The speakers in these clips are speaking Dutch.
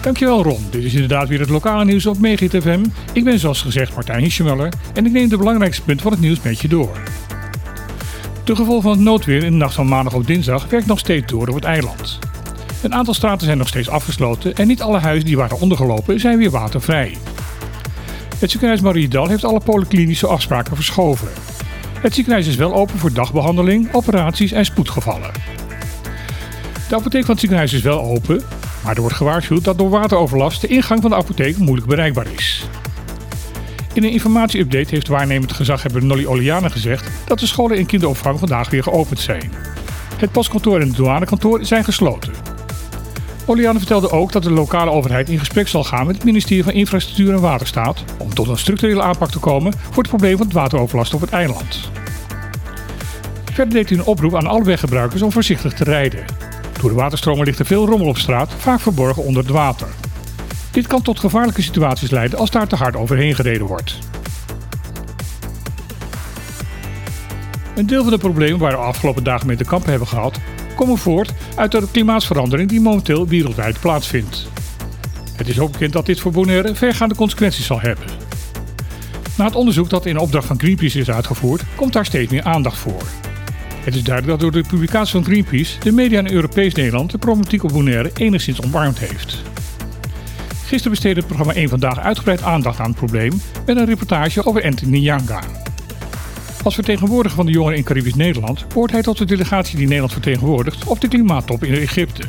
Dankjewel Ron. Dit is inderdaad weer het lokale nieuws op Megit FM. Ik ben zoals gezegd Martijn Hischemuller en ik neem de belangrijkste punten van het nieuws met je door. De gevolgen van het noodweer in de nacht van maandag op dinsdag werkt nog steeds door op het eiland. Een aantal straten zijn nog steeds afgesloten en niet alle huizen die waren ondergelopen zijn weer watervrij. Het ziekenhuis Mariedal heeft alle polyklinische afspraken verschoven. Het ziekenhuis is wel open voor dagbehandeling, operaties en spoedgevallen. De apotheek van het ziekenhuis is wel open, maar er wordt gewaarschuwd dat door wateroverlast de ingang van de apotheek moeilijk bereikbaar is. In een informatieupdate heeft waarnemend gezaghebber Nolly Oliane gezegd dat de scholen en kinderopvang vandaag weer geopend zijn. Het postkantoor en het douanekantoor zijn gesloten. Oliane vertelde ook dat de lokale overheid in gesprek zal gaan met het ministerie van Infrastructuur en Waterstaat om tot een structurele aanpak te komen voor het probleem van het wateroverlast op het eiland. Verder deed hij een oproep aan alle weggebruikers om voorzichtig te rijden. Door de waterstromen ligt er veel rommel op straat, vaak verborgen onder het water. Dit kan tot gevaarlijke situaties leiden als daar te hard overheen gereden wordt. Een deel van de problemen waar we afgelopen dagen mee te kampen hebben gehad, komen voort uit de klimaatsverandering die momenteel wereldwijd plaatsvindt. Het is ook bekend dat dit voor Bonaire vergaande consequenties zal hebben. Na het onderzoek dat in opdracht van Greenpeace is uitgevoerd, komt daar steeds meer aandacht voor. Het is duidelijk dat door de publicatie van Greenpeace de media in Europees Nederland de problematiek op Bonaire enigszins omarmd heeft. Gisteren besteedde het programma 1 Vandaag uitgebreid aandacht aan het probleem met een reportage over Anthony Nyanga. Als vertegenwoordiger van de jongeren in Caribisch Nederland behoort hij tot de delegatie die Nederland vertegenwoordigt op de klimaattop in Egypte.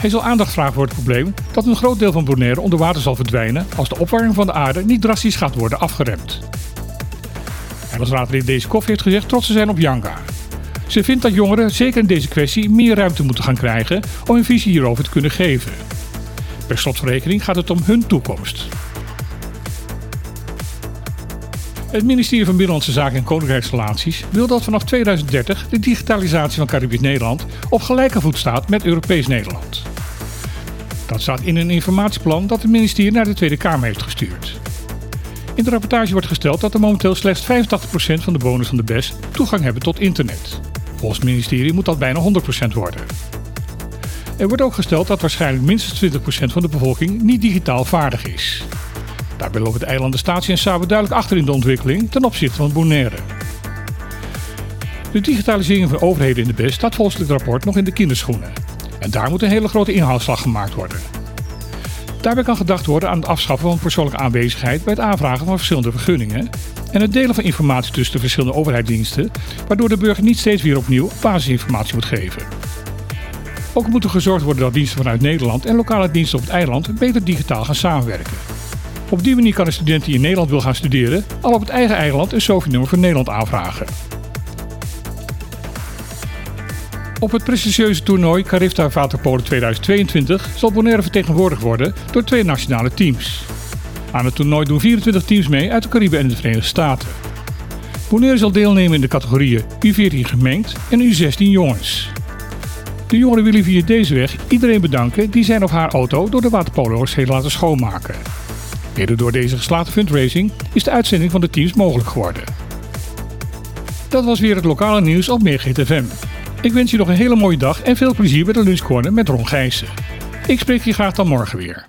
Hij zal aandacht vragen voor het probleem dat een groot deel van Bonaire onder water zal verdwijnen als de opwarming van de aarde niet drastisch gaat worden afgeremd. En als raadlid deze koffie heeft gezegd trots te zijn op Yanga. Ze vindt dat jongeren, zeker in deze kwestie, meer ruimte moeten gaan krijgen om een visie hierover te kunnen geven. Per slotverrekening gaat het om hun toekomst. Het ministerie van Binnenlandse Zaken en Koninkrijksrelaties wil dat vanaf 2030 de digitalisatie van Caribisch Nederland op gelijke voet staat met Europees Nederland. Dat staat in een informatieplan dat het ministerie naar de Tweede Kamer heeft gestuurd. In de rapportage wordt gesteld dat er momenteel slechts 85% van de bewoners van de BES toegang hebben tot internet. Volgens het ministerie moet dat bijna 100% worden. Er wordt ook gesteld dat waarschijnlijk minstens 20% van de bevolking niet digitaal vaardig is. Daarbij lopen de eilanden Statie en Saba duidelijk achter in de ontwikkeling ten opzichte van Bonaire. De digitalisering van overheden in de BES staat volgens het rapport nog in de kinderschoenen. En daar moet een hele grote inhaalslag gemaakt worden. Daarbij kan gedacht worden aan het afschaffen van persoonlijke aanwezigheid bij het aanvragen van verschillende vergunningen en het delen van informatie tussen de verschillende overheidsdiensten, waardoor de burger niet steeds weer opnieuw basisinformatie moet geven. Ook moet er gezorgd worden dat diensten vanuit Nederland en lokale diensten op het eiland beter digitaal gaan samenwerken. Op die manier kan een student die in Nederland wil gaan studeren al op het eigen eiland een SOFI-nummer voor Nederland aanvragen. Op het prestigieuze toernooi Carifta Waterpolen 2022 zal Bonaire vertegenwoordigd worden door twee nationale teams. Aan het toernooi doen 24 teams mee uit de Cariben en de Verenigde Staten. Bonaire zal deelnemen in de categorieën U14 gemengd en U16 jongens. De jongeren willen via deze weg iedereen bedanken die zijn of haar auto door de waterpolo's heeft laten schoonmaken. Mede door deze geslaagde fundraising is de uitzending van de teams mogelijk geworden. Dat was weer het lokale nieuws op Meer GTFM. Ik wens je nog een hele mooie dag en veel plezier bij de lunchcorner met Ron Gijssen. Ik spreek je graag dan morgen weer.